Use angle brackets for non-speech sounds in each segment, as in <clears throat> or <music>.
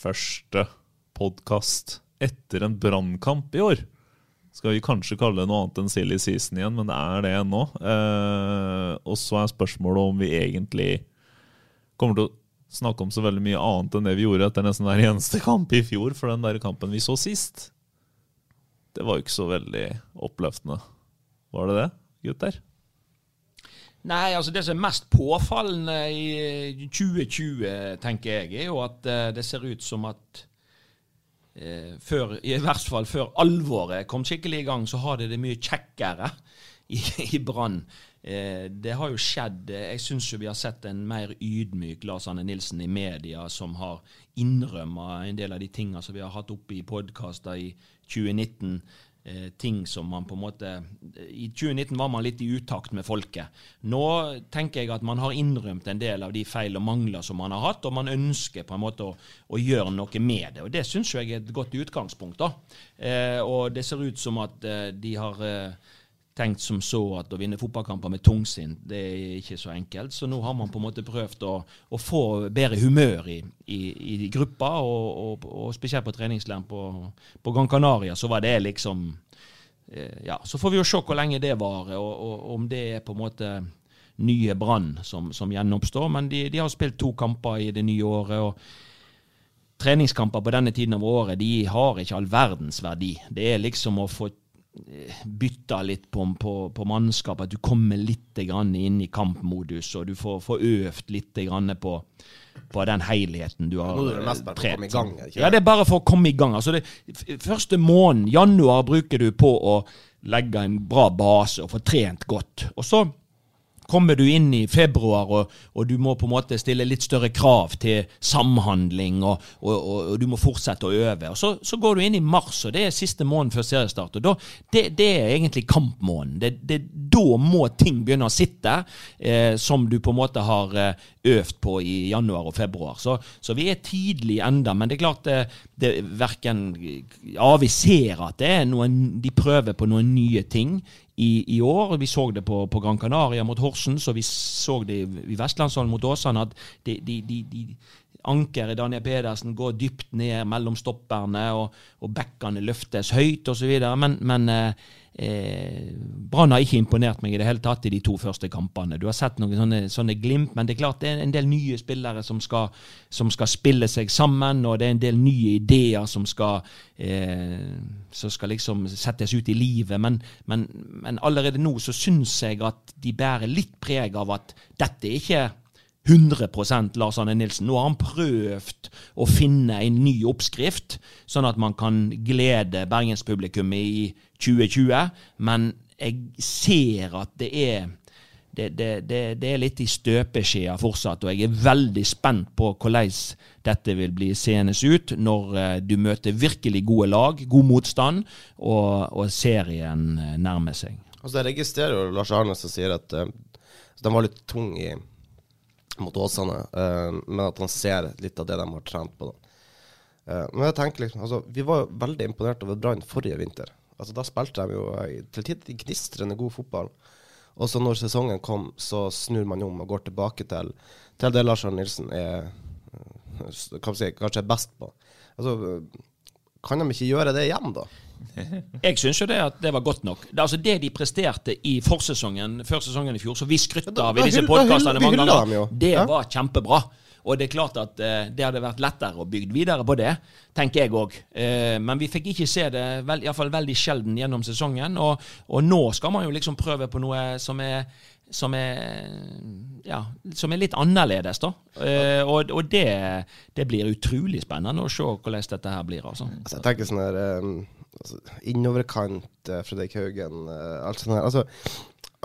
Første podkast etter en brannkamp i år. Skal vi kanskje kalle det noe annet enn silly season igjen, men det er det ennå. Eh, og så er spørsmålet om vi egentlig kommer til å snakke om så veldig mye annet enn det vi gjorde etter nesten hver eneste kamp i fjor, for den der kampen vi så sist, det var jo ikke så veldig oppløftende. Var det det, gutter? Nei, altså det som er mest påfallende i 2020, tenker jeg, er jo at eh, det ser ut som at eh, før, i hvert fall før alvoret kom skikkelig i gang, så har det det mye kjekkere i, i Brann. Eh, det har jo skjedd eh, Jeg syns jo vi har sett en mer ydmyk Lars Anne Nilsen i media, som har innrømma en del av de tinga som vi har hatt oppe i podkaster i 2019. Eh, ting som man på en måte I 2019 var man litt i utakt med folket. Nå tenker jeg at man har innrømt en del av de feil og mangler som man har hatt, og man ønsker på en måte å, å gjøre noe med det. Og Det syns jeg er et godt utgangspunkt. da. Eh, og det ser ut som at eh, de har eh, tenkt som så at å vinne fotballkamper med tungsinn, det er ikke så enkelt. Så nå har man på en måte prøvd å, å få bedre humør i, i, i gruppa, og, og, og spesielt på treningsleiren på, på Gran Canaria, så var det liksom eh, Ja, så får vi jo se hvor lenge det varer, og, og om det er på en måte nye Brann som, som gjenoppstår. Men de, de har spilt to kamper i det nye året. og Treningskamper på denne tiden av året de har ikke all verdens verdi. Det er liksom å få bytta litt på, på, på mannskapet, at du kommer litt grann inn i kampmodus, og du får, får øvd litt grann på, på den helheten du har Nå er det mest bare for å komme i gang, ikke Ja, det er bare for å komme i gang. Altså det, første måneden, januar, bruker du på å legge en bra base og få trent godt. Og så kommer du inn i februar, og, og du må på en måte stille litt større krav til samhandling, og, og, og, du må fortsette å øve. Og så, så går du inn i mars, og det er siste måned før seriestart. og da, det, det er egentlig kampmåneden. Det, det, da må ting begynne å sitte, eh, som du på en måte har eh, øvd på i januar og februar. Så, så vi er tidlig enda, men det er klart det, det verken Ja, vi ser at det er noen, de prøver på noen nye ting i, i år. Vi så det på, på Gran Canaria mot Horsens, og vi så det i Vestlandshallen mot Åsane. At de, de, de, de Ankeret Daniel Pedersen går dypt ned mellom stopperne, og, og bekkene løftes høyt osv. Men, men eh, eh, Brann har ikke imponert meg i det hele tatt i de to første kampene. Du har sett noen sånne, sånne glimt, men det er klart det er en del nye spillere som skal, som skal spille seg sammen, og det er en del nye ideer som skal, eh, som skal liksom settes ut i livet. Men, men, men allerede nå så syns jeg at de bærer litt preg av at dette er ikke 100% Lars Arne Nilsen. Nå har han prøvd å finne en ny oppskrift, sånn at man kan glede bergenspublikummet i 2020. Men jeg ser at det er det, det, det, det er litt i støpeskjea fortsatt, og jeg er veldig spent på hvordan dette vil bli seende ut når eh, du møter virkelig gode lag, god motstand, og, og serien eh, nærmer seg. Altså, jeg registrerer jo Lars Arne som sier at uh, de var litt tung i, mot Åsane, eh, men at han ser litt av det de har trent på. Da. Eh, men jeg tenker liksom, altså, Vi var veldig imponert over Brann forrige vinter. Altså, da spilte de jo eh, til tider gnistrende god fotball. Og så når sesongen kom, så snur man om og går tilbake til, til det Lars Arne Nilsen er kan si, kanskje er best på. Altså, kan de ikke gjøre det igjen, da? Jeg syns jo det at det var godt nok. Det, altså det de presterte i forsesongen før sesongen i fjor, som vi skrytta av i disse podkastene mange ganger, det var kjempebra. Og det er klart at eh, det hadde vært lettere å bygge videre på det, tenker jeg òg. Eh, men vi fikk ikke se det, vel, iallfall veldig sjelden gjennom sesongen. Og, og nå skal man jo liksom prøve på noe som er som er, ja, som er litt annerledes, da. Eh, og og det, det blir utrolig spennende å se hvordan dette her blir. altså. Altså, jeg tenker sånn her um, altså, Innoverkant, uh, Fredrik Haugen, uh, alt sånt her. Altså,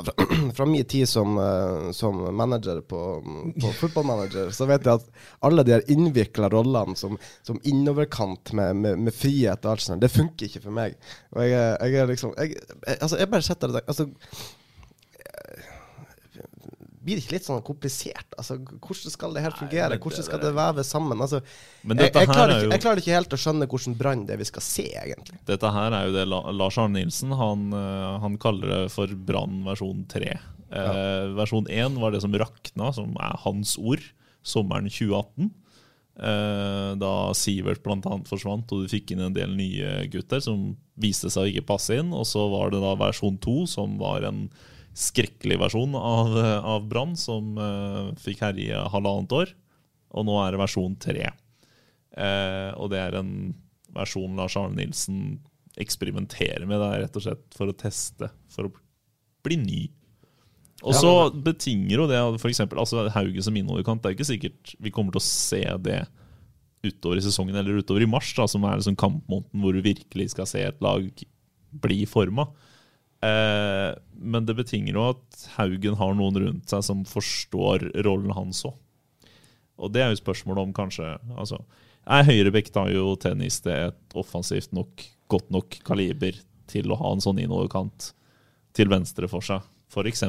fra, <clears throat> fra min tid som, eh, som manager på, på <laughs> fotballmanager, så vet jeg at alle de innvikla rollene som, som innoverkant med, med, med frihet og alt sånt, det funker ikke for meg. Og jeg, jeg er liksom jeg, jeg, Altså, jeg bare setter det altså, blir det ikke litt sånn komplisert? Altså, Hvordan skal det her fungere? men Hvordan skal det veves sammen? Altså, Men jeg, dette jeg, klarer er ikke, jeg klarer ikke helt å skjønne hvordan brann det vi skal se, egentlig. Dette her er jo det Lars Arne Nilsen han, eh, han kaller det for Brann versjon 3. Eh, Versjon 1 var det som rakna, som er hans ord, sommeren 2018. Eh, da Sivert bl.a. forsvant, og du fikk inn en del nye gutter som viste seg å ikke passe inn. Og så var det da versjon 2, som var en skrekkelig versjon av, av Brann, som uh, fikk herje halvannet år. Og nå er det versjon tre. Uh, og det er en versjon Lars Arne Nilsen eksperimenterer med, det er rett og slett for å teste, for å bli ny. Og Ja, så betinger jo det eksempel, altså Hauge som innoverkant. Det er jo ikke sikkert vi kommer til å se det utover i sesongen eller utover i mars, da, som er liksom kampmåneden hvor du virkelig skal se et lag bli forma. Eh, men det betinger jo at Haugen har noen rundt seg som forstår rollen hans òg. Og det er jo spørsmålet om kanskje altså, Er Høyrebekk da jo tennis det et offensivt nok, godt nok kaliber til å ha en sånn innoverkant til venstre for seg, f.eks.?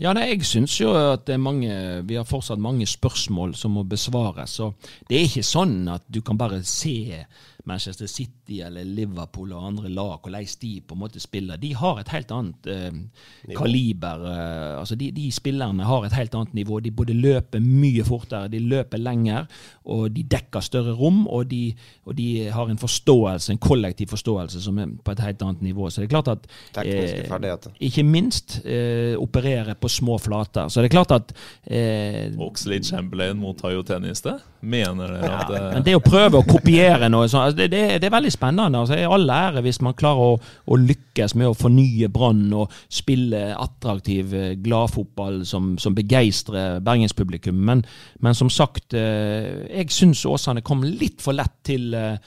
Ja, nei, Jeg syns jo at mange, vi har fortsatt mange spørsmål som må besvares. og Det er ikke sånn at du kan bare se Manchester City eller Liverpool og andre lag, hvordan de på en måte spiller. De har et helt annet eh, kaliber. Eh, altså de, de spillerne har et helt annet nivå. De både løper mye fortere, de løper lenger, og de dekker større rom. Og de, og de har en forståelse, en kollektiv forståelse som er på et helt annet nivå. Så det er klart at eh, ikke minst eh, operere på små flater. Så det er klart at eh, Oxlade Chamberlain mottar jo tennis det. Mener dere at det, men det å prøve å kopiere noe sånt, altså det, det, det er veldig spennende. Altså, all ære hvis man klarer å, å lykkes med å fornye Brann og spille attraktiv eh, gladfotball som, som begeistrer bergenspublikum. Men, men som sagt, eh, jeg syns Åsane kom litt for lett til eh,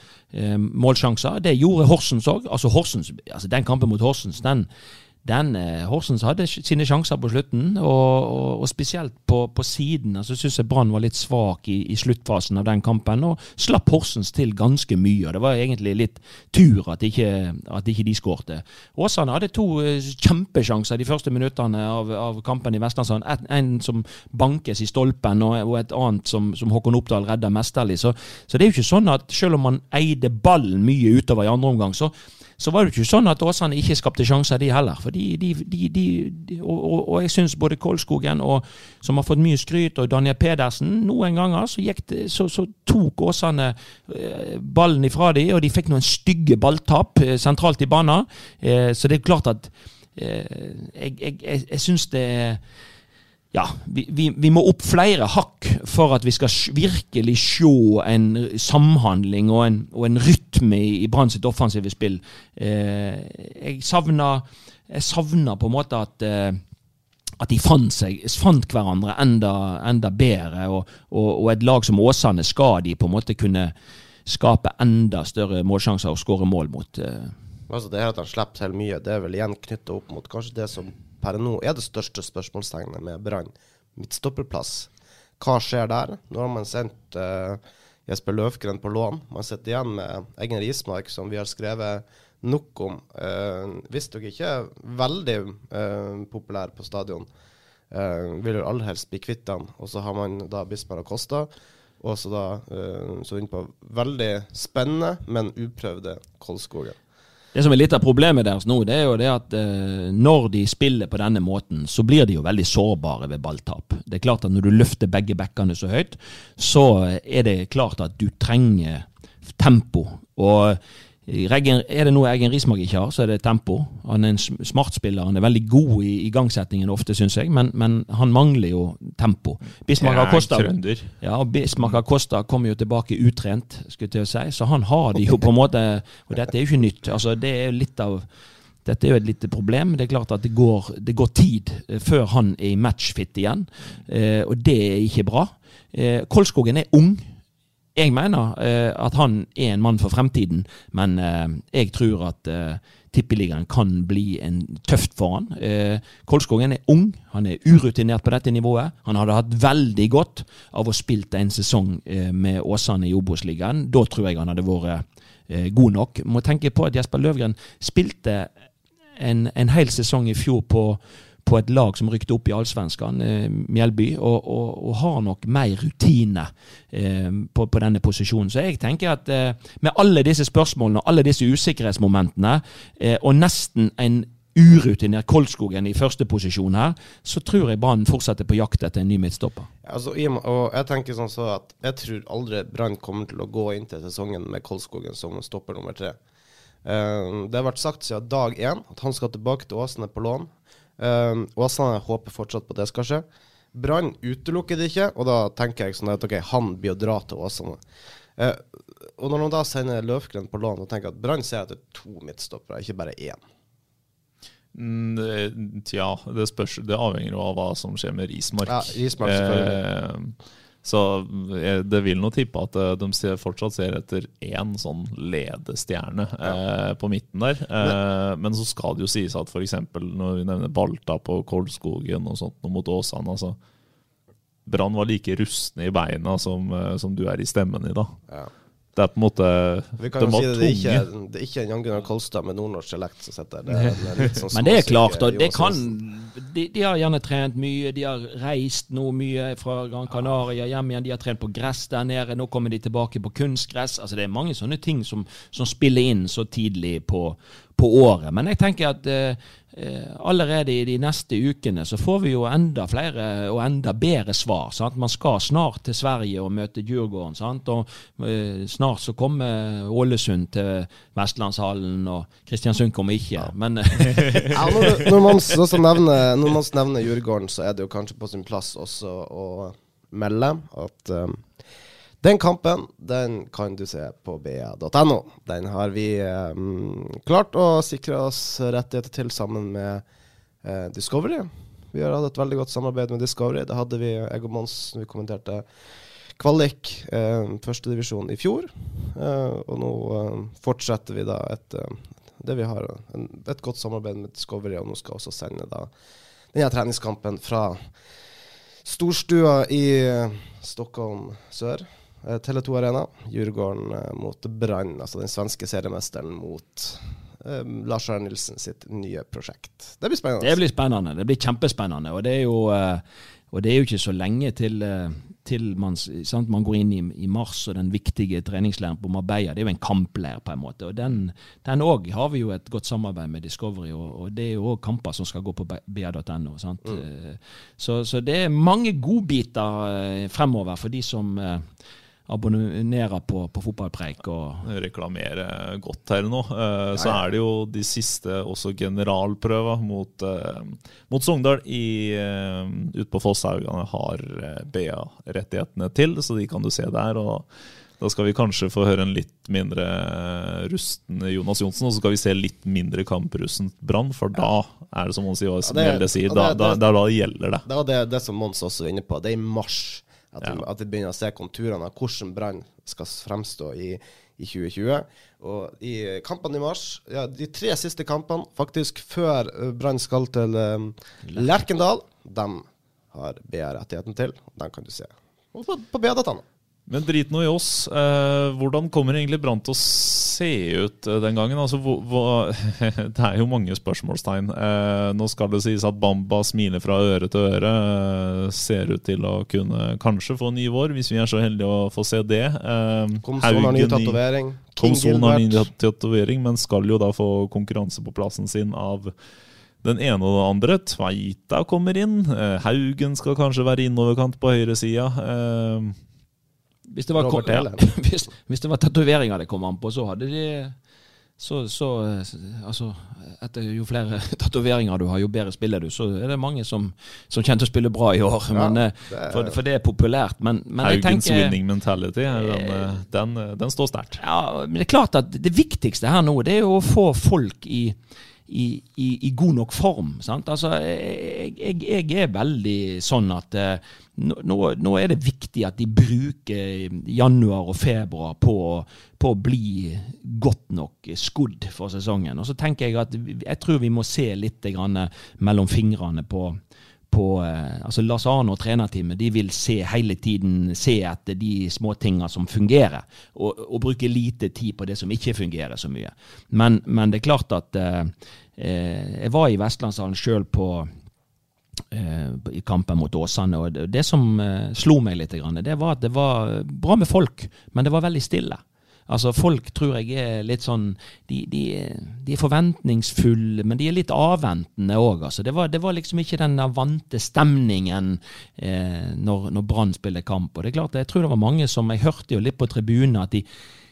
målsjanser. Det gjorde Horsens òg. Altså, Horsens, altså den kampen mot Horsens, den den eh, Horsens hadde sine sjanser på slutten, og, og, og spesielt på, på siden. altså syns jeg Brann var litt svak i, i sluttfasen av den kampen, og slapp Horsens til ganske mye. og Det var egentlig litt tur at ikke, at ikke de skårte. Åsane hadde to eh, kjempesjanser de første minuttene av, av kampen i Vestlandshallen. En, en som bankes i stolpen, og, og et annet som, som Håkon Oppdal redder mesterlig. Så, så det er jo ikke sånn at selv om man eide ballen mye utover i andre omgang, så så var det jo ikke sånn at Åsane ikke skapte sjanser, de heller. For de, de, de, de, og, og, og jeg syns både Kolskogen, og, som har fått mye skryt, og Daniel Pedersen Noen ganger så, det, så, så tok Åsane eh, ballen ifra dem, og de fikk noen stygge balltap eh, sentralt i banen. Eh, så det er klart at jeg, jeg, jeg, jeg syns det er ja, vi, vi, vi må opp flere hakk for at vi skal virkelig se en samhandling og en, og en rytme i, i Brann sitt offensive spill. Eh, jeg savner på en måte at eh, at de fant, seg, fant hverandre enda, enda bedre, og, og, og et lag som Åsane skal de på en måte kunne skape enda større målsjanser og skåre mål mot. Eh. Altså Det her at han slipper til mye, det er vel igjen knytta opp mot kanskje det som per nå er det største spørsmålstegnet med Brann. Midtstopperplass. Hva skjer der? Nå har man sendt uh, Jesper Løfgren på lån. Man sitter igjen med Eggen Rismark, som vi har skrevet nok om. Uh, Visstnok ikke veldig uh, populær på stadion. Uh, vil jo aller helst bli kvitt han. Og så har man da Bismar Acosta. Og så da uh, så inn på veldig spennende, men uprøvde Kolskogen. Det som er litt av problemet deres nå, det er jo det at eh, når de spiller på denne måten, så blir de jo veldig sårbare ved balltap. Det er klart at når du løfter begge bekkene så høyt, så er det klart at du trenger tempo. Og Reggen, er det noe Eggen Rismark ikke har, så er det tempo. Han er en sm- smart spiller. Han er veldig god i igangsettingen ofte, syns jeg, men, men han mangler jo tempo. Bismarck Acosta ja, Bismarck Acosta kommer jo tilbake utrent, skulle til å si, så han har de jo på en måte Og dette er jo ikke nytt. altså Det er jo litt av dette er jo et lite problem. Det er klart at det går, det går tid eh, før han er i matchfit igjen, eh, og det er ikke bra. Eh, Kolskogen er ung. Jeg mener eh, at han er en mann for fremtiden, men eh, jeg tror at eh, Tippeligaen kan bli en tøft for han. Eh, Kolskogen er ung, han er urutinert på dette nivået. Han hadde hatt veldig godt av å spilt en sesong eh, med Åsane i Obos-ligaen. Da tror jeg han hadde vært eh, god nok. Må tenke på at Jesper Løvgren spilte en, en hel sesong i fjor på på et lag som rykte opp i Allsvenskan, eh, Mjelby, og, og, og, har nok mer rutine eh, på, på, denne posisjonen. Så jeg tenker at eh, med alle disse spørsmålene og alle disse usikkerhetsmomentene, eh, og nesten en urutinert Koldskogen i første posisjon her, så tror jeg Brann fortsetter på jakt etter en ny midtstopper. Altså, og jeg tenker sånn så at jeg tror aldri Brann kommer til å gå inn til sesongen med Koldskogen som stopper nummer tre. Uh, det har vært sagt siden dag én at han skal tilbake til Åsane på lån. Um, Åsane håper fortsatt på at det skal skje. Brann utelukker det ikke, og da tenker jeg sånn at ok, han blir å dra til Åsane. Uh, og når man da sender Løfgren på lån, og tenker at Brann ser etter to midtstoppere, ikke bare én. Mm, tja, det, spørs, det avhenger jo av hva som skjer med Rismark. Ja, Rismark selvfølgelig. Eh, så det vil nå tippe at eh, de fortsatt ser etter én sånn ledestjerne ja. eh, på midten der. Eh, men så skal det jo sies at f.eks. når vi nevner Balta på Kolskogen og sånt og mot Åsane altså, Brann var like rustne i beina som, eh, som, du er i stemmen i da. Ja. Det er på en måte Vi kan jo si det, det, er ikke, det er ikke Jan Gunnar Kolstad med nordnorsk dialekt som sitter der. Det sånn <laughs> Men det er klart, da. Det kan, de, de, har gjerne trent mye. De har reist nå mye fra Gran Canaria hjem igjen. De har trent på gress der nede. Nå kommer de tilbake på kunstgress. Altså Det er mange sånne ting som, som spiller inn så tidlig på, på året. Men jeg tenker at eh, eh, allerede i de neste ukene så får vi jo enda flere og enda bedre svar. Sant? Man skal snart til Sverige og møte Djurgården. Sant? Og eh, snart så kommer Ålesund til Vestlandshallen, og Kristiansund kommer ikke. Ja. Men <laughs> ja, når, når, man, nevner, når man nevner Djurgården, så er det jo kanskje på sin plass også å melde at um, den kampen den kan du se på ba.no. Den har vi um, klart å sikre oss rettigheter til sammen med uh, Discovery. Vi har hatt et veldig godt samarbeid med Discovery. Det hadde vi, jeg og Mons, når vi kommenterte kvalik, uh, førstedivisjon, i fjor. Uh, og nå uh, fortsetter vi da et, det vi har, en, et godt samarbeid med Discovery, og nå skal også sende da denne treningskampen fra storstua i Stockholm sør. Eh, Tele2 Arena. Djurgården eh, mot Brann, altså den svenske seriemesteren mot um, Lars Arne Nilsen sitt nye prosjekt. Det blir spennende. Det blir spennende. Det blir kjempespennende. Og det er jo, det er jo ikke så lenge til, til man, sant, man, går inn i, i, mars og den viktige treningslæren på Marbella. Det er jo en kampleir, på en måte. Og den òg har vi jo et godt samarbeid med Discovery, og, og det er jo òg kamper som skal gå på ba.no. Mm. Så, så, det er mange godbiter fremover for de som abonnerer på, på fotballpreik. og Reklamere godt her nå. Uh, så er det jo de siste også generalprøver mot, uh, mot Sogndal i, uh, ute på Fosshaugane har BA-rettighetene til, så de kan du se der. og da skal vi kanskje få høre en litt mindre rusten Jonas Johnsen, og så skal vi se litt mindre kamprussent Brann, for da er det som Mons sier, ja, det, sier da, da, da, da, gjelder det. Det var det, det som Mons også var inne på. Det er i mars at, ja. at vi begynner å se konturene av hvordan Brann skal fremstå i, i 2020. Og i kampene i mars, ja, de tre siste kampene faktisk før eh, Brann skal til um, Lerkendal, dem har BR rettigheten til. Den kan du se på, på BA-dataene. Men drit nå i oss. Eh, hvordan kommer egentlig Brann til å se ut eh, den gangen? Altså, hvor, hvor, <laughs> det er jo mange spørsmålstegn. Eh, nå skal det sies at Bamba smiler fra øre til øre. Eh, ser ut til å kunne kanskje få ny vår, hvis vi er så heldige å få se det. Eh, Komson har ny tatovering. Komson har ny tatovering, men skal jo da få konkurranse på plassen sin av den ene og den andre. Tveita kommer inn. Eh, Haugen skal kanskje være innoverkant på høyresida. Eh, hvis det var, ja, <laughs> hvis, hvis det var tatoveringer det kom an på, så hadde de så, så altså, etter Jo flere <laughs> tatoveringer du har, jo bedre spiller du. Så er det mange som, som kjenner til å spille bra i år. Ja, men, eh, det er, for, for, det er populært. Men, men Haugens tenker, winning mentality, den, eh, den, den står sterkt. Ja, men det er klart at det viktigste her nå, det er jo å få folk i i, i, i god nok form. Altså, jeg, jeg, jeg er veldig sånn at eh, nå, nå er det viktig at de bruker januar og februar på, på å bli godt nok skodd for sesongen. Og så tenker jeg at jeg tror vi må se litt mellom fingrene på på eh, altså Lars Arne og trenerteamet de vil se hele tiden se etter de småtinga som fungerer, og, og, bruke lite tid på det som ikke fungerer så mye. Men, men det er klart at eh, eh Jeg var i Vestlandshallen sjøl på eh, i kampen mot Åsane, og det, som slo meg litt, det var at det var bra med folk, men det var veldig stille. Altså Folk tror jeg er litt sånn De, de, de er forventningsfulle, men de er litt avventende òg. Altså. Det, det, var liksom ikke den vante stemningen eh, når, når Brann spiller kamp. Og det er klart, Jeg tror det var mange som Jeg hørte jo litt på tribunen at de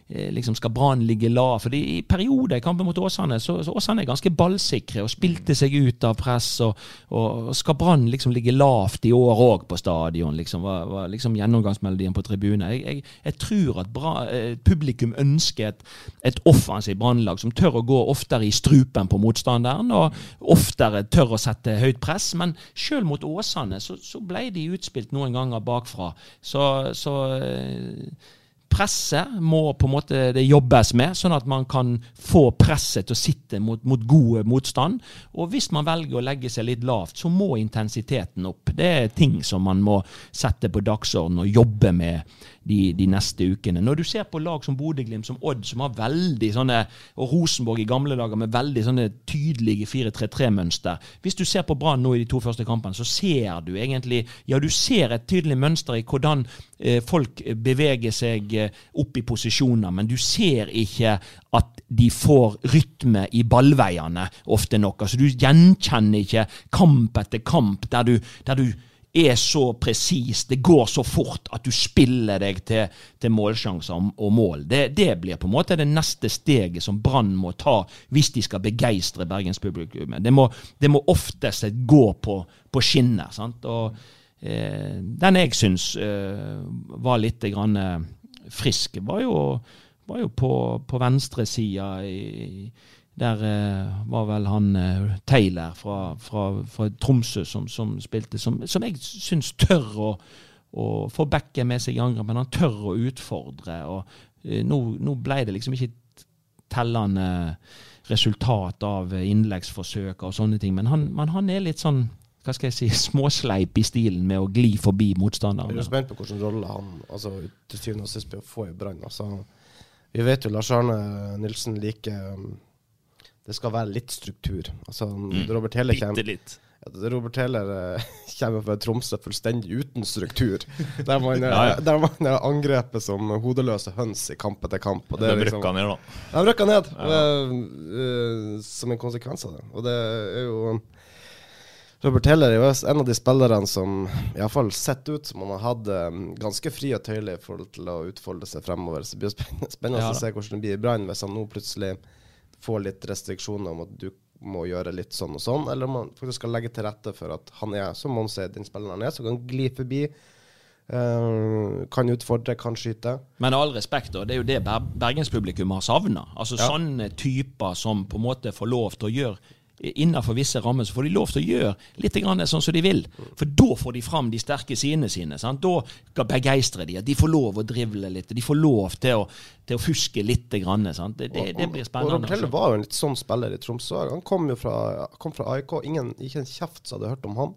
liksom skal Brann ligge lav. For I perioder i kampen mot Åsane så, så Åsane er ganske ballsikre og spilte seg ut av press. Og, og skal Brann liksom ligge lavt i år òg på stadion? liksom, var, var liksom gjennomgangsmelodien på tribunen. Jeg, jeg, jeg, tror at bra, eh, publikum ønsker et, et offensivt Brannlag som tør å gå oftere i strupen på motstanderen og oftere tør å sette høyt press. Men sjøl mot Åsane så, så ble de utspilt noen ganger bakfra. Så, så eh, presset må på en måte det jobbes med, sånn at man kan få presset til å sitte mot, mot god motstand. Og hvis man velger å legge seg litt lavt, så må intensiteten opp. Det er ting som man må sette på dagsordenen og jobbe med de, de, neste ukene. Når du ser på lag som Bodø-Glimt, som Odd, som har veldig sånne, og Rosenborg i gamle dager med veldig sånne tydelige 4-3-3-mønster Hvis du ser på Brann nå i de to første kampene, så ser du egentlig ja du ser et tydelig mønster i hvordan eh, folk beveger seg eh, opp i posisjoner, men du ser ikke at de får rytme i ballveiene ofte nok. Altså Du gjenkjenner ikke kamp etter kamp der du, der du er så presis, det går så fort at du spiller deg til, til målsjanser og mål. Det, det, blir på en måte det neste steget som Brann må ta hvis de skal begeistre bergenspublikummet. Det, det må oftest gå på, på skinner. sant? Og eh, Den jeg syns eh, var litt grann, eh, frisk, var jo, var jo på, på venstresida i der eh, var vel han eh, Taylor fra, fra, fra Tromsø som, som, spilte, som, som jeg syns tør å, å få backet med seg i angrep, men han tør å utfordre. og eh, nå, nå, ble det liksom ikke tellende resultat av innleggsforsøk og sånne ting, men han, men han er litt sånn hva skal jeg si, <laughs> småsleip i stilen med å gli forbi motstanderen. Jeg er spent på hvilken rolle han altså, til syvende og sist blir å få i Brann. Altså, vi vet jo Lars Arne Nilsen liker um, det skal være litt struktur. Altså, mm. Robert Heller kommer. Robert Heller uh, <laughs> kommer fra Tromsø fullstendig uten struktur. <laughs> Der man, ja, ja. Man er angrepet som hodeløse høns i kamp etter kamp. Og det de liksom, ned, da. De rykka ned, ja. uh, som en konsekvens av det. Og det er jo Robert Heller er jo en av de spillerne som iallfall sett ut som han har hatt um, ganske fri og tøyelig i forhold til å utfolde seg fremover. Så det blir spennende, spennende å se hvordan det blir i Brann hvis han nå plutselig får litt restriksjoner om at du må gjøre litt sånn og sånn, eller om man faktisk skal legge til rette for at han er, som Mons er, den spilleren han er, som kan gli forbi. Uh, kan utfordre, kan skyte. Men all respekt, og det er jo det bergenspublikum har savna. Altså ja. Sånne typer som på en måte får lov til å gjøre innenfor visse rammer så får de lov til å gjøre litt sånn som de vil. For da får de fram de sterke sidene sine. Sant? Da begeistrer de. De får lov å drivle litt. De får lov til å, til å fuske litt. Grann, det, det, det, blir spennende. Og Raptelle var jo en litt sånn spiller i Tromsø. Han kom jo fra, kom fra AIK. Ingen, ikke en kjeft som hadde hørt om han.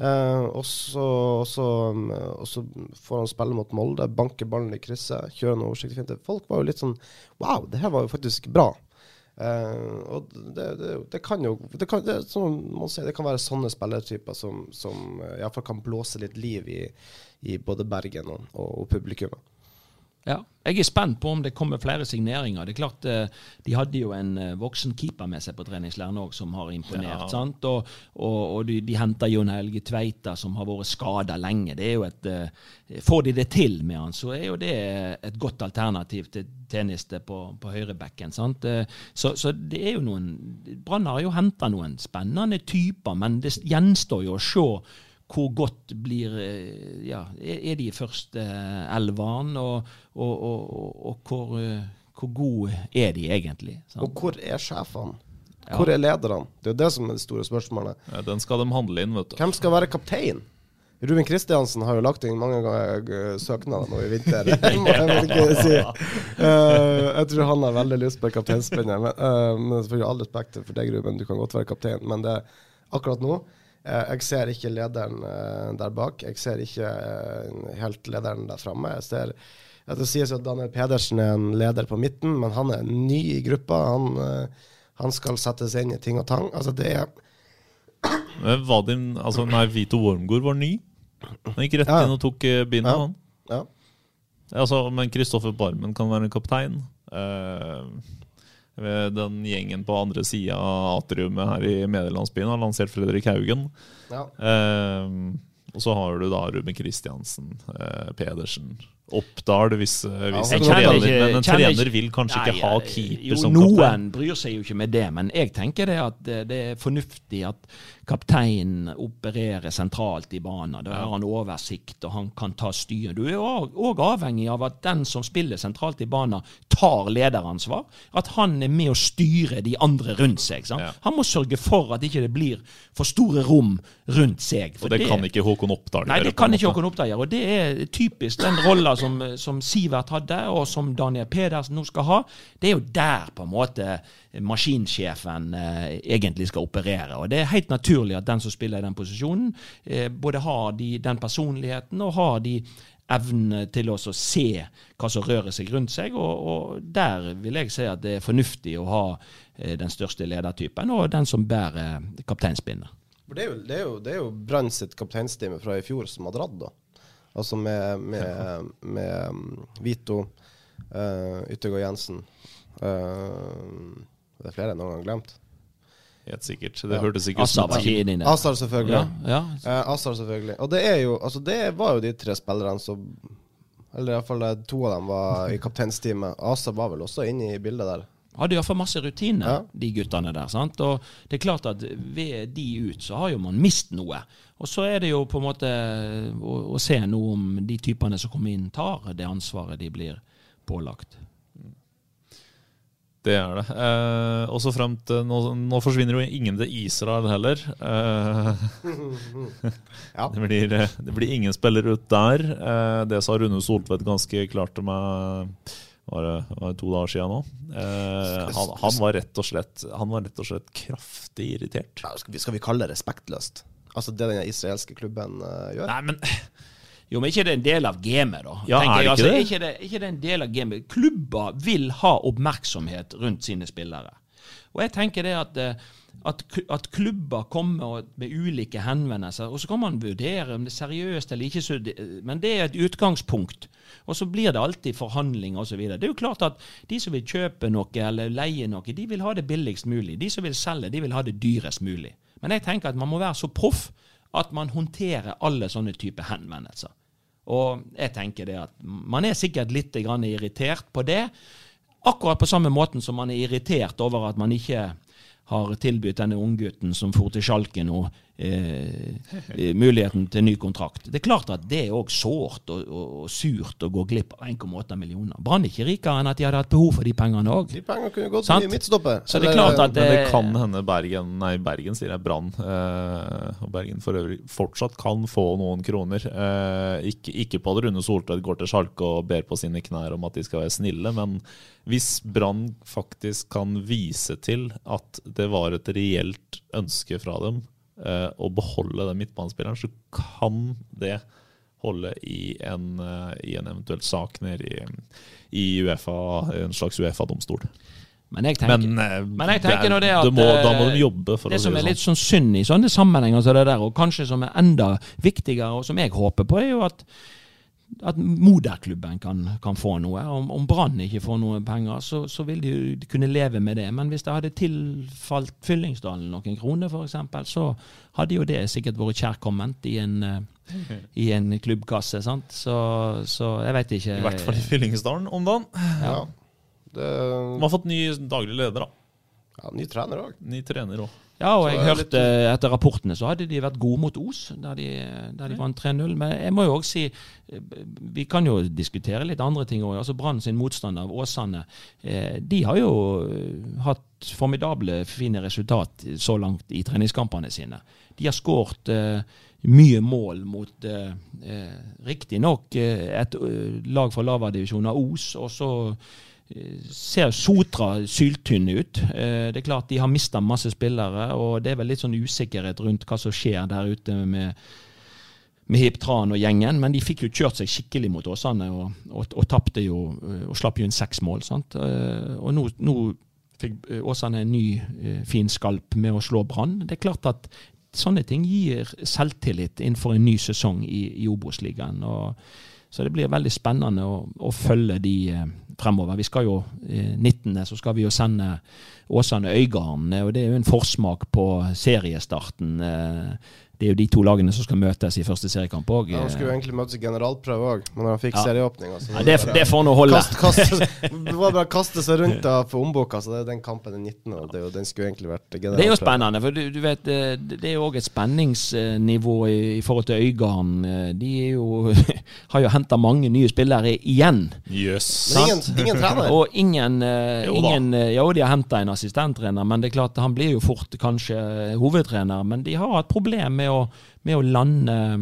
Eh, og, så, og, så, og, så, får han spille mot Molde, banker ballen i krysset, kjører noe oversiktlig fint. Folk var jo litt sånn Wow, det her var jo faktisk bra. Uh, og det, det, det, kan jo det kan, det, sier, det kan være sånne spillertyper som, som uh, iallfall kan blåse litt liv i, i både Bergen og, og, og publikummet. Ja, jeg er spent på om det kommer flere signeringer. Det er klart, eh, De hadde jo en eh, voksen keeper med seg på treningsleiren òg, som har imponert. Ja. sant? Og, og, og de, de henter Jon Helge Tveita, som har vært skada lenge. Det er jo et, eh, Får de det til med han, så er jo det et godt alternativ til tjeneste på, på høyrebekken. sant? Så, så det er jo noen Brann har jo henta noen spennende typer, men det gjenstår jo å se hvor godt blir eh, ja, Er de i første eh, elveren, og, og, og, og hvor, eh, hvor, gode er de egentlig? Sant? Og hvor er sjefene? Hvor er lederne? Det er jo det som er det store spørsmålet. Ja, den skal de handle inn, vet du. Hvem skal være kaptein? Ruben Kristiansen har jo lagt inn mange ganger søknader nå i vinter. <laughs> jeg si. uh, jeg tror han har veldig lyst på kapteinspennet. Men, uh, men selvfølgelig all respekt for deg, Ruben. Du kan godt være kaptein. Men det, akkurat nå Jeg ser ikke lederen eh, der bak. Jeg ser ikke eh, helt lederen der framme. Jeg ser Det sies at Daniel Pedersen er en leder på midten, men han er ny i gruppa. Han, eh, han skal settes inn i ting og tang. Altså, det er Vadim, altså, nei, Vito Wormgård var ny. Han gikk rett inn og tok eh, bindet, Ja. han. Ja. Altså, men Kristoffer Barmen kan være en kaptein. Eh, ved den gjengen på andre sida av atriumet her i medielandsbyen har lansert Fredrik Haugen. ja. Eh, og så har du da Ruben Kristiansen, eh, Pedersen, Oppdal hvis, hvis Ja, en trener, ikke- Men en trener ikke- vil kanskje Nei, ikke ha keeper jo, som Noen bryr seg jo ikke med det, men jeg tenker det at det, det er fornuftig at kapteinen opererer sentralt i banen. Da har han oversikt, og han kan ta styret. Du er òg avhengig av at den som spiller sentralt i banen, tar lederansvar. At han er med å styre de andre rundt seg. Sant? Ja. Han må sørge for at ikke det blir for store rom rundt seg. For Og det, kan ikke Håkon Oppdal Nei, det kan ikke. Håkon Oppdal gjøre. Og det er typisk den rolla som, som Sivert hadde, og som Daniel Pedersen nå skal ha. Det er jo der på en måte maskinsjefen eh, egentlig skal operere. Og det er helt naturlig at den som spiller i den posisjonen, eh, både har de, den personligheten og har de evnen til å se hva som rører seg rundt seg. Og, og der vil jeg si at det er fornuftig å ha eh, den største ledertypen, og den som bærer kapteinspinnet. For det er jo, det er jo, det er jo Brann sitt kapteinstime fra i fjor som har dratt, da. Altså med, med, med um, Vito, uh, Yttergård Jensen uh, Det er flere enn noen gang glemt. Helt sikkert. Det hørtes ikke ut som. Azar, selvfølgelig. Ja, ja. Eh, Azar, selvfølgelig. Og det er jo Altså, det var jo de tre spillerne som Eller iallfall to av dem var i <laughs> kapteinsteamet. Asar var vel også inne i bildet der. Hadde iallfall masse rutine, Ja. de guttene der. sant? Og det er klart at ved de ut, så har jo man mist noe. Og så er det jo på en måte å, å se noe om de typene som kommer inn, tar det ansvaret de blir pålagt. Det er det. Eh, og så frem til nå, nå forsvinner jo ingen til Israel heller. Eh, <laughs> Ja. det, blir, det blir ingen spiller ut der. Eh, det sa Rune Soltvedt ganske klart til meg var det, var to dager siden nå. Eh, han, han, var rett og slett, han var rett og slett kraftig irritert. Ja, skal, vi, skal vi kalle det respektløst? Altså det den israelske klubben uh, gjør? Nei, men Jo, men ikke det er en del av gamet, da? Ja, er det ikke, altså, det? Ikke det, ikke det en del av gamet? Klubber vil ha oppmerksomhet rundt sine spillere. Og jeg tenker det at, eh, at, at klubber kommer med ulike henvendelser, og så kan man vurdere om det er seriøst eller ikke, det- men det er et utgangspunkt. Og så blir det alltid forhandlinger osv. Det er jo klart at de som vil kjøpe noe eller leie noe, de vil ha det billigst mulig. De som vil selge, de vil ha det dyrest mulig. Men jeg tenker at man må være så proff at man håndterer alle sånne typer henvendelser. Og jeg tenker det at man er sikkert litt irritert på det. Akkurat på samme måten som man er irritert over at man ikke har tilbudt denne unggutten som for til sjalken nå, eh, eh, muligheten til ny kontrakt. Det er klart at det er òg sårt og, og, og surt å gå glipp av 1,8 millioner. Brann er ikke rikere enn at de hadde hatt behov for de pengene òg. De pengene kunne gått til midtstopper. Så det er klart at Men det kan hende Bergen Nei, Bergen sier jeg Brann. Eh, og Bergen for øvrig fortsatt kan få noen kroner. Eh, ikke, ikke på at Rune Soltvedt går til Sjalke og ber på sine knær om at de skal være snille, men hvis Brann faktisk kan vise til at det var et reelt ønske fra dem eh, å beholde den midtbanespilleren, så kan det holde i en, eh, i en eventuell sak nede i, i Uefa, en slags Uefa-domstol. Men jeg tenker, Men, eh, men jeg tenker det det at må, Da må de jobbe, for det å si som det er sånn. litt sånn synd i sånne sammenhenger som det der, og kanskje som er enda viktigere, og som jeg håper på, er jo at, at moderklubben kan, kan få noe. Om, om Brann ikke får noe penger, så, så vil de jo kunne leve med det. Men hvis det hadde tilfalt Fyllingsdalen noen kroner, f.eks., så hadde jo det sikkert vært kjærkomment i en, eh, i en klubbkasse. sant? Så, så jeg vet ikke I hvert fall i Fyllingsdalen om dagen. Ja. Det, Man har fått ny daglig leder, da. ja, ny trener òg. Ny trener òg. Ja, og jeg Så hørte etter rapportene så hadde de vært gode mot Os, der de, der de vant 3-0. Men jeg må jo også si Vi kan jo diskutere litt andre ting òg. Altså Brann sin motstander, Åsane, eh, de har jo eh, hatt formidable, fine resultat så langt i treningskampene sine. De har skåret eh, mye mål mot eh, eh, riktignok et lag fra divisjon av Os, og så ser Sotra syltynne ut. Eh, Det er klart De har mista masse spillere, og det er vel litt sånn usikkerhet rundt hva som skjer der ute med, med Hip Tran og gjengen. Men de fikk jo kjørt seg skikkelig mot Åsane, og, og, og tapte jo eh, og slapp jo inn seks mål. sant? Eh, Og nå, nå fikk Åsane en ny fin skalp med å slå Brann. Det er klart at sånne ting gir selvtillit innenfor en ny sesong i, i Obos-ligaen. og så det blir veldig spennende å, å følge de eh, fremover. Vi skal jo eh, 19. så skal vi jo sende Åsane Øygarden, eh, og det er jo en forsmak på seriestarten. Eh, det er jo de to lagene som skal møtes i første seriekamp òg. Ja, han skulle jo egentlig møtes i generalprøve òg, men han fikk Ja. serieåpning. Altså. Ja, det, det får nå holde. Kast, kast, det var bare å kaste seg rundt da for omboka, så det er den kampen den 19. Og det, den skulle egentlig vært generalprøve. Det er jo spennende, for du, du vet, eh, det er jo òg et spenningsnivå i, i forhold til Øygarden. Eh, De er jo, <laughs> har jo henta mange nye spillere igjen. Jøss. Men ingen, ingen trener. Og ingen, eh, Jo ingen eh, Jo, de har henta en assistenttrener, men det er klart han blir jo fort kanskje hovedtrener. Men de har hatt problem med å, med å lande eh,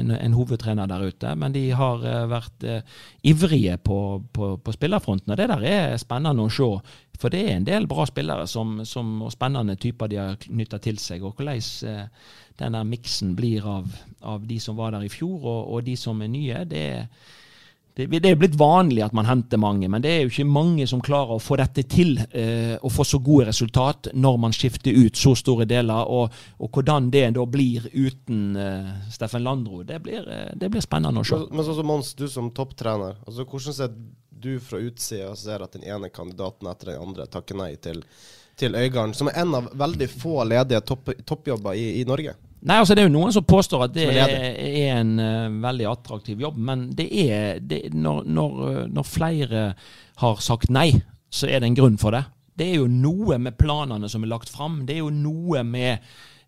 en, en hovedtrener der ute. Men de har eh, vært eh, ivrige på, på, på spillerfronten, og det der er spennende å se. For det er en del bra spillere som, som, og spennende typer de har knytta til seg. Og hvordan eh, der miksen blir av, av de som var der i fjor, og, og de som er nye, det er det, det er blitt vanlig at man henter mange, men det er jo ikke mange som klarer å få dette til. Eh, og få så gode resultat når man skifter ut så store deler. Og, og hvordan det da blir uten eh, Steffen Landro, det blir, eh, det blir spennende å se. Men, men sånn som Mons, du som topptrener, altså hvordan ser du fra utsida ser at den ene kandidaten etter den andre takker nei til, til Øygarden, som er en av veldig få ledige topp, toppjobber i, i Norge? Nei, altså Det er jo noen som påstår at det er, er en uh, veldig attraktiv jobb, men det er det, når, når, eh, når flere har sagt nei, så er det en grunn for det. Det er jo noe med planene som er lagt fram. Det er jo noe med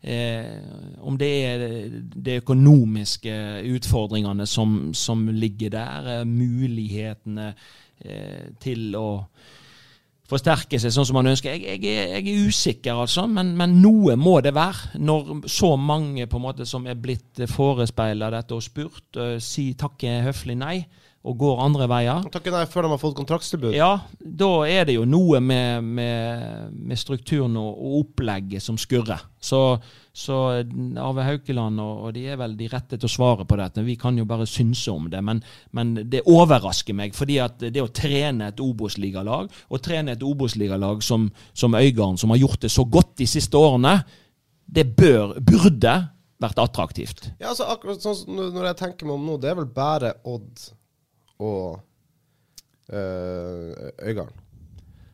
eh, om det er de økonomiske utfordringene som, som ligger der, eh, mulighetene eh, til å forsterke seg sånn som man ønsker. Jeg, jeg, jeg er usikker, altså, men, men noe må det være. Når så mange på en måte som er blitt forespeila dette og spurt, uh, si takke høflig nei og går andre veier. Takker nei før de har fått kontraktstilbud. Ja, da er det jo noe med, med, med strukturen og, og opplegget som skurrer. Så, så Arve Haukeland og, og de er vel de rette til å svare på dette. Vi kan jo bare synse om det. Men, men det overrasker meg, fordi at det å trene et Obos-ligalag, og trene et Obos-ligalag som, som Øygarden, som har gjort det så godt de siste årene, det bør, burde vært attraktivt. Ja, altså akkurat sånn når jeg tenker meg om nå, det er vel bare Odd og øh, Øygarden.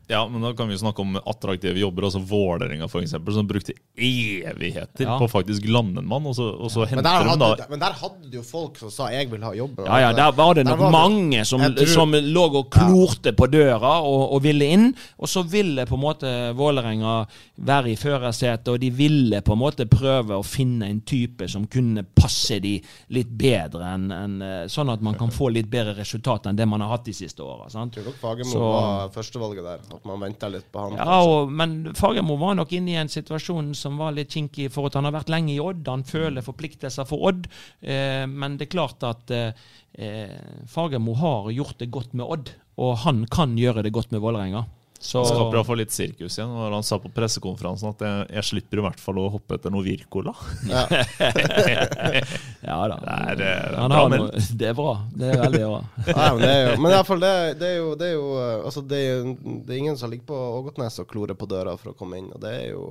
Ja, men da kan vi snakke om attraktive jobber. Altså Vålerenga, eksempel, som brukte evigheter Ja. på faktisk lande en mann, og så, og så Men henter der, hadde, da men der hadde jo folk som sa 'jeg vil ha jobb'. Ja, ja, der var det nok var det- mange som, tror- som lå og klorte på døra og, og ville inn. Og så ville på en måte Vålerenga være i førersetet, og de ville på en måte prøve å finne en type som kunne passe de litt bedre, enn enn, eh, sånn at man kan få litt bedre resultat enn det man har hatt de siste åra. tror nok Fagermo Så- var førstevalget der. At man venta litt på han. Ja, og, men Fagermo var nok inne i en situasjon som var litt kinkig, for at han har vært lenge i Odd. Han føler forpliktelser for Odd. Eh, men det er klart at eh, eh, Fagermo har gjort det godt med Odd, og han kan gjøre det godt med Vålerenga. Så Han skaper iallfall litt sirkus igjen. Og han sa på pressekonferansen at jeg, jeg slipper i hvert fall å hoppe etter noe Wirkola. Ja. <laughs> ja da. Det er, eh, han bra har noe, det er bra. Det er veldig bra. <laughs> Nei, men det er jo Men i hvert fall, det, det er jo, det er jo Altså, det er, det er ingen som ligger på Ågotnes og klorer på døra for å komme inn, og det er jo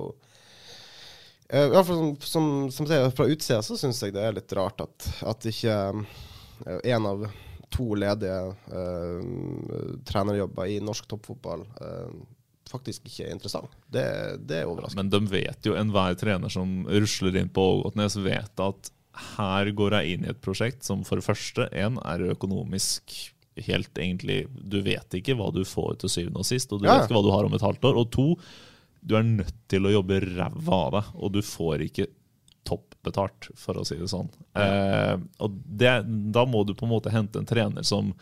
eh, I hvert fall som, som, som sier, fra utsida så syns jeg det er litt rart at, at ikke En av to ledige eh, trenerjobber i norsk toppfotball eh, faktisk ikke er interessant. Det, det er overraskende. Men de vet jo, enhver trener som rusler inn på Ågotnes, vet at her går jeg inn i et prosjekt som for det første en er økonomisk helt egentlig Du vet ikke hva du får til syvende og sist, og du Ja. vet ikke hva du har om et halvt år. Og to, du er nødt til å jobbe ræva av deg, og du får ikke toppbetalt, for å si det sånn. Eh, og det, da må du på en måte hente en trener som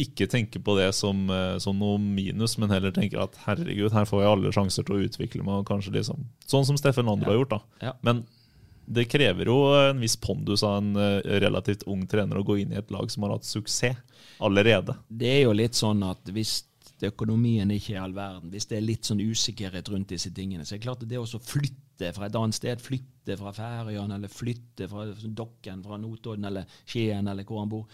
ikke tenker på det som, eh, som noe minus, men heller tenker at herregud, her får jeg alle sjanser til å utvikle meg. kanskje liksom, Sånn som Steffen Landro har gjort. da. Ja. Men det krever jo en viss pondus av en eh, relativt ung trener å gå inn i et lag som har hatt suksess allerede. Det er jo litt sånn at hvis økonomien ikke er all verden, hvis det er litt sånn usikkerhet rundt disse tingene, så er det klart at det å så flytte fra et annet sted, flytte fra Færøyene eller flytte fra Dokken, fra Notodden eller Skien eller hvor han bor,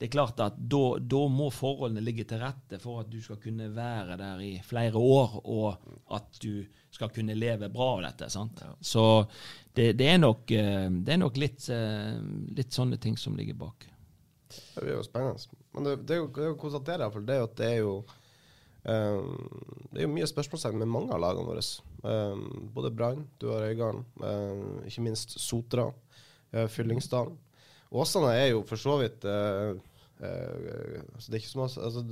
det er klart at da, da må forholdene ligge til rette for at du skal kunne være der i flere år, og at du skal kunne leve bra av dette. sant? Så det, det, er nok, eh, det er nok litt, eh, litt sånne ting som ligger bak. Det blir jo spennende. Men det, det er jo det er jo å konstatere det er jo at det er jo um, Det er jo mye spørsmålstegn med mange av lagene våre. Um, både Brann, du har Øygarden, um, ikke minst Sotra, uh, Fyllingsdalen. Åsane er jo for så vidt uh, uh, altså Det er ikke så altså,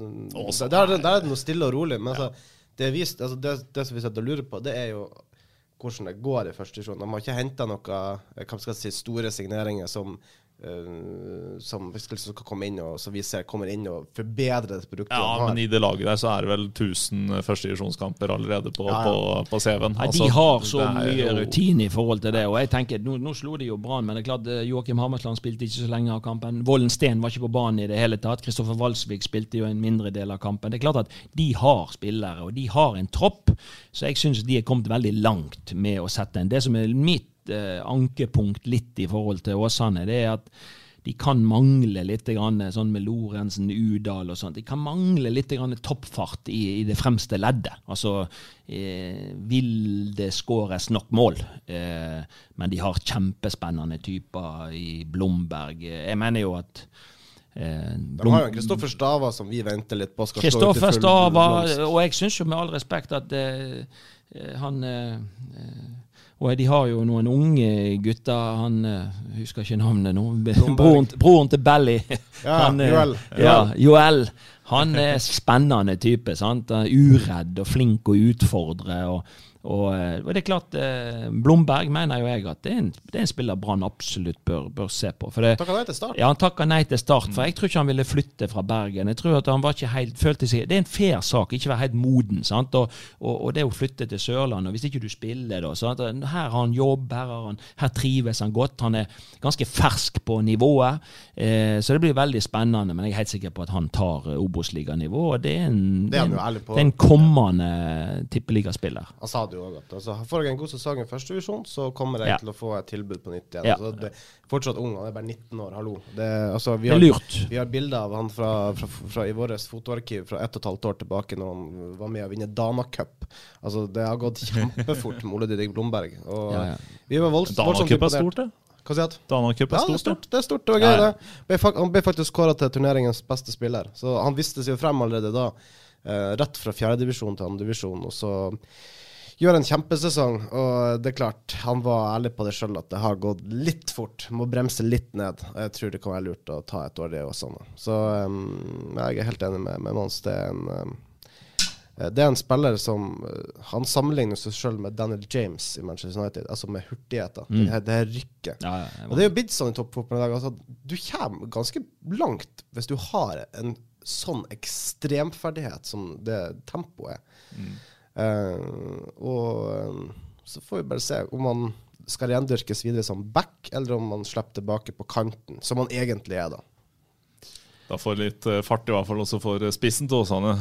altså, der, der, er det noe stille og rolig. Men altså, det, er vist, altså, det, det som vi sitter og lurer på, det er jo hvordan det går i første divisjon. De har ikke henta noe hva skal si, store signeringer som Uh, som skal komme inn og så vi ser kommer inn og forbedrer det produktet. Ja, men i det laget der så er det vel 1000 førstedivisjonskamper allerede på, ja, ja. på, på CV-en. Ja, de altså, har så mye jo... rutine i forhold til det. Og jeg tenker, Nå, nå slo de jo Brann, men det er klart eh, Joakim Hammersland spilte ikke så lenge av kampen. Vollen Steen var ikke på banen i det hele tatt. Kristoffer Walsvik spilte jo en mindre del av kampen. Det er klart at de har spillere, og de har en tropp, så jeg syns de er kommet veldig langt med å sette en. Det som er mitt eh, ankepunkt litt i forhold til Åsane, det er at de kan mangle litt grann, sånn med Lorentzen, Udal og sånt. De kan mangle litt grann toppfart i, i det fremste leddet. Altså eh, vil det skåres nok mål? Eh, men de har kjempespennende typer i Blomberg. Jeg mener jo at Eh, De har jo Kristoffer Stava som vi venter litt på. Kristoffer Stava, og jeg syns jo med all respekt at eh, eh han eh, eh og de har jo noen unge gutter. Han jeg husker ikke navnet nå. Broren, broren, til Belly. Ja, <laughs> han, Joel. Ja, Joel. Han er spennende type. sant? Uredd og flink å utfordre. og og, eh, og, det er klart, eh, Blomberg mener jo jeg at det er en, det er en spiller Brann absolutt bør, bør, se på. For det, takka nei til start? Ja, han takka nei til start. For jeg tror ikke han ville flytte fra Bergen. Jeg tror at han var ikke helt, følte seg, Det er en fair sak, ikke være helt moden. sant? Og, og, og det å flytte til Sørlandet, hvis ikke du spiller da sant? Her har han jobb, her, har han, her trives han godt. Han er ganske fersk på nivået. Eh, så det blir veldig spennende. Men jeg er helt sikker på at han tar uh, Obos-liganivå. Det er en, det er, en, det er en kommende tippeligaspiller. Han sa det jo òg at altså, får jeg en god sesong i førstedivisjon, så kommer jeg ja. til å få et tilbud på nytt igjen. Ja. Altså, det, fortsatt ung, han er bare 19 år, hallo. Det, altså, vi har, det er lurt. Vi har bilder av han fra, fra, fra, i vårt fotoarkiv fra ett og et halvt år tilbake, når han var med å vinne Dana Cup. Altså, det har gått kjempefort med Ole Didrik Blomberg. Og, ja, Vi var voldsomt Dana Cup er stort, det. Hva sier du? Dana Cup er ja, det er stort. Det er stort, det var gøy, det. Han ble faktisk kåra til turneringens beste spiller, så han viste seg jo frem allerede da. Eh, rett fra fjerdedivisjon til andredivisjon. Og så gjør en kjempesesong. Og det er klart, han var ærlig på det sjøl at det har gått litt fort. Må bremse litt ned. Jeg tror det kan være lurt å ta et år, det også. Så um, jeg er helt enig med, med Mons. Det er en um, det er en spiller som Han sammenligner seg sjøl med Daniel James i Manchester United, altså med hurtigheter. Mm. Det, her, det her rykket. Ja, ja, og det er jo blitt sånn i toppfotballen i dag. Altså, du kommer ganske langt hvis du har en sånn ekstremferdighet som det tempoet er. Mm. Uh, og um, så får vi bare se om han skal rendyrkes videre som back, eller om han slipper tilbake på kanten, som han egentlig er, da. Da får litt eh, fart, i hvert fall også for spissen til Åsane.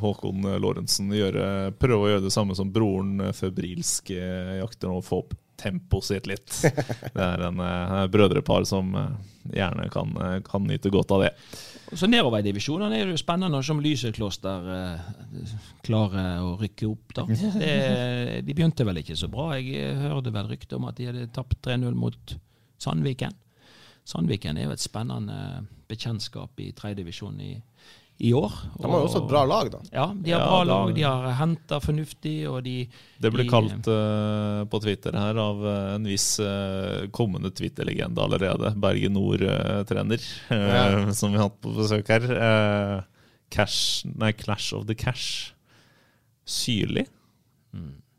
Håkon Lorentzen prøver å gjøre det samme som broren febrilsk jakter nå, få opp tempoet sitt litt. <laughs> Det er en, en brødrepar som gjerne kan, kan nyte godt av det. Så Nedover i divisjonene er det spennende som Lysekloster eh, klarer å rykke opp. da. Det, de begynte vel ikke så bra. Jeg hørte vel rykte om at de hadde tapt 3-0 mot Sandviken. Sandviken er jo et spennende bekjentskap i tredjedivisjon i, i år. De har jo også et bra lag, da. Ja, de har ja, bra lag. De har henta fornuftig, og de Det ble de, kalt uh, på Twitter her av uh, en viss uh, kommende Twitter-legende allerede. Bergen Nord-trener, ja. <laughs> som vi har hatt på besøk her. Cash, nei, Clash of the Cash. Syrlig.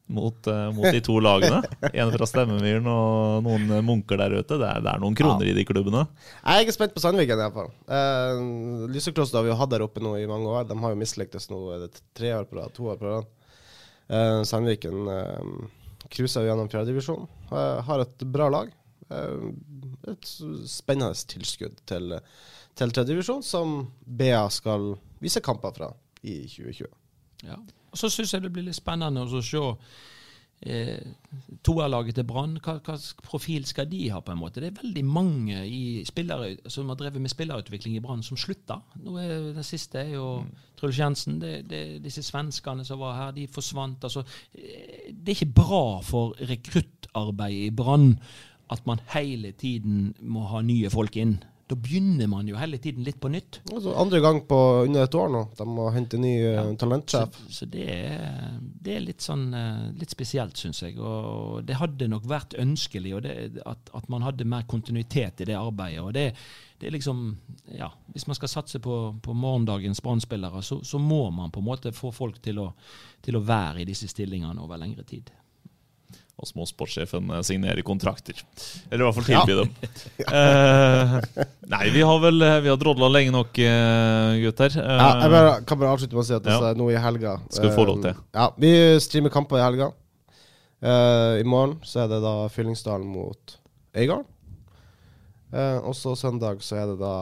Mot, eh, mot de to lagene. En fra Stemmemyren og noen eh, munker der ute. Det er, det er noen kroner i de klubbene. Jeg er spent på Sandviken, iallfall. Uh, Lysekloster har vi jo hatt der oppe nå i mange år. De har jo mislyktes nå er det tre år på rad, to år på rad. Uh, Sandviken uh, cruiser gjennom fjerdedivisjon. Uh, har et bra lag. Uh, et spennende tilskudd til, til tredjedivisjon, som BA skal vise kamper fra i 2020. Ja. Og Så syns jeg det blir litt spennende å se eh, toerlaget til Brann. Hva, hva profil skal de ha? på en måte? Det er veldig mange i spillere, som har drevet med spillerutvikling i Brann, som slutter. Nå er, den siste er jo Truls Jensen. Det, det, disse svenskene som var her, de forsvant. Altså, eh, det er ikke bra for rekruttarbeidet i Brann at man hele tiden må ha nye folk inn. Da begynner man jo hele tiden litt på nytt. Altså, andre gang på under et år nå. De må hente ny ja. talentsjef. Så, så det, er, det, er, litt sånn litt spesielt, syns jeg. Og det hadde nok vært ønskelig det, at, at, man hadde mer kontinuitet i det arbeidet. og det, det er liksom, ja, Hvis man skal satse på, på morgendagens brann så, så, må man på en måte få folk til å, til å være i disse stillingene over lengre tid og så må sportssjefen eh, signere kontrakter. Eller i hvert fall tilby ja. dem. uh, <laughs> nei, vi har vel eh, vi har drodla lenge nok, gutter. Uh, ja, jeg bare, kan bare avslutte med å si at det ja. er noe i helga Skal vi få lov til. Ja, Vi streamer kamper i helga. I morgen så er det da Fyllingsdalen mot Øygarden. og så søndag så er det da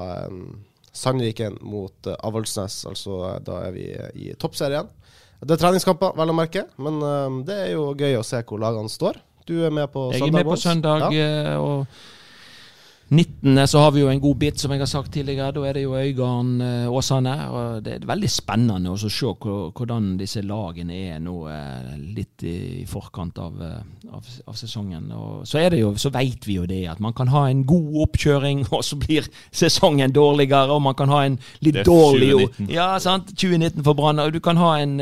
Sandviken mot Avaldsnes. Altså da er vi i toppserien. Det er treningskamper, vel å merke, men uh, det er jo gøy å se hvor lagene står. Du er med på søndag? Jeg er med på søndag. Ja. Eh, og 19. så har vi jo en god bit, som jeg har sagt tidligere. Da er det jo Øygarden eh, Åsane. og Det er veldig spennende å se hvordan disse lagene er nå litt i forkant av, av, av sesongen. Og så det jo, så vet vi jo det at man kan ha en god oppkjøring, <laughs> og så blir sesongen dårligere. Og man kan ha en litt dårlig 2019. Ja, sant? 2019 for Brann. Du kan ha en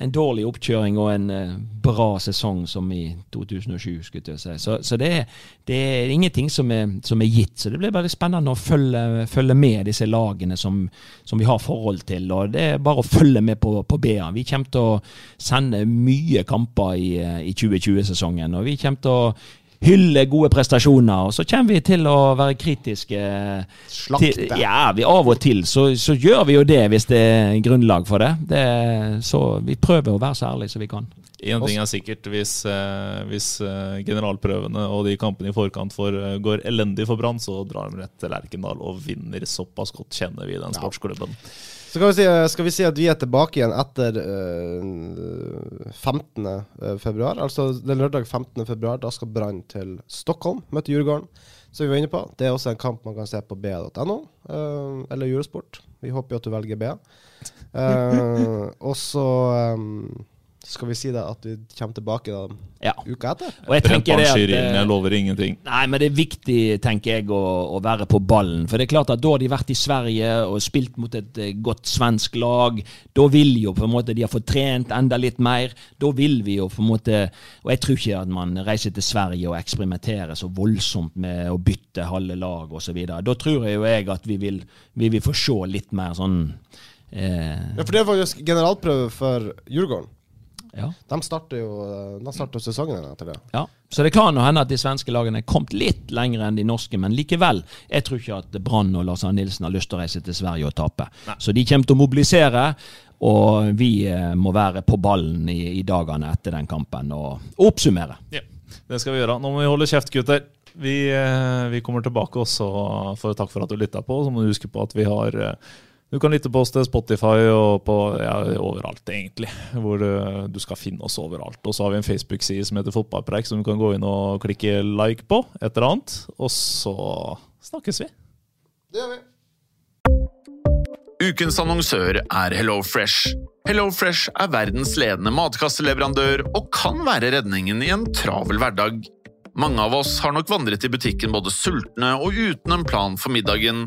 en dårlig oppkjøring og en uh, bra sesong som i 2007, skulle jeg si. Så, så det, er, det, er, ingenting som er, som er, gitt. Så det blir veldig spennende å følge, følge med disse lagene som, som, vi har forhold til. og Det er bare å følge med på, på BA. Vi kommer til å sende mye kamper i, eh, i 2020-sesongen. og vi kommer til å hylle gode prestasjoner. Og så kommer vi til å være kritiske. Slakte. Til, ja, vi av og til så, så, gjør vi jo det hvis det er grunnlag for det. det så vi prøver å være så ærlige som vi kan. Én ting er sikkert, hvis, eh, hvis, eh, generalprøvene og de kampene i forkant for, eh, går elendig for Brann, så drar de rett til Lerkendal og vinner. Såpass godt kjenner vi den sportsklubben. Ja. Så vi, si, skal vi, si, at vi er tilbake igjen etter uh, 15. februar. Altså det er lørdag 15. februar. Da skal Brann til Stockholm, møte Djurgården. Som vi var inne på. Det er også en kamp man kan se på ba.no, uh, eller Eurosport. Vi håper jo at du velger BA. Uh, <laughs> og så um, skal vi si det at vi kommer tilbake da ja. uka etter? Og jeg tenker det at, jeg eh, lover ingenting. Nei, men det er viktig, tenker jeg, å, å, være på ballen. For det er klart at da har de vært i Sverige og spilt mot et eh, godt svensk lag. Da vil jo på en måte de har fått trent enda litt mer. Da vil vi jo på en måte Og jeg tror ikke at man reiser til Sverige og eksperimenterer så voldsomt med å bytte halve lag osv. Da tror jeg jo jeg at vi vil, vi vil få se litt mer sånn eh, Ja, for det var jo generalprøve for Djurgården. Ja. De starter jo de starter sesongen etter det. Ja, Så det kan hende at de svenske lagene er kommet litt lenger enn de norske, men likevel. Jeg tror ikke at Brann og Lars Arne Nilsen har lyst til å reise til Sverige og tape. Nei. Så de kommer til å mobilisere, og vi eh, må være på ballen i, i dagene etter den kampen og oppsummere. Ja, det skal vi gjøre. Nå må vi holde kjeft, gutter. Vi, eh, vi kommer tilbake også for takk for at du lytta på. Så må du huske på at vi har eh, du kan lytte på oss til Spotify og på ja, overalt, egentlig. Hvor du, du, skal finne oss overalt. Og så har vi en Facebook-side som heter Fotballpreik, som du kan gå inn og klikke like på. Et eller annet. Og så snakkes vi. Det gjør vi. Ukens annonsør er HelloFresh. HelloFresh er verdens ledende matkasseleverandør og kan være redningen i en travel hverdag. Mange av oss har nok vandret i butikken både sultne og uten en plan for middagen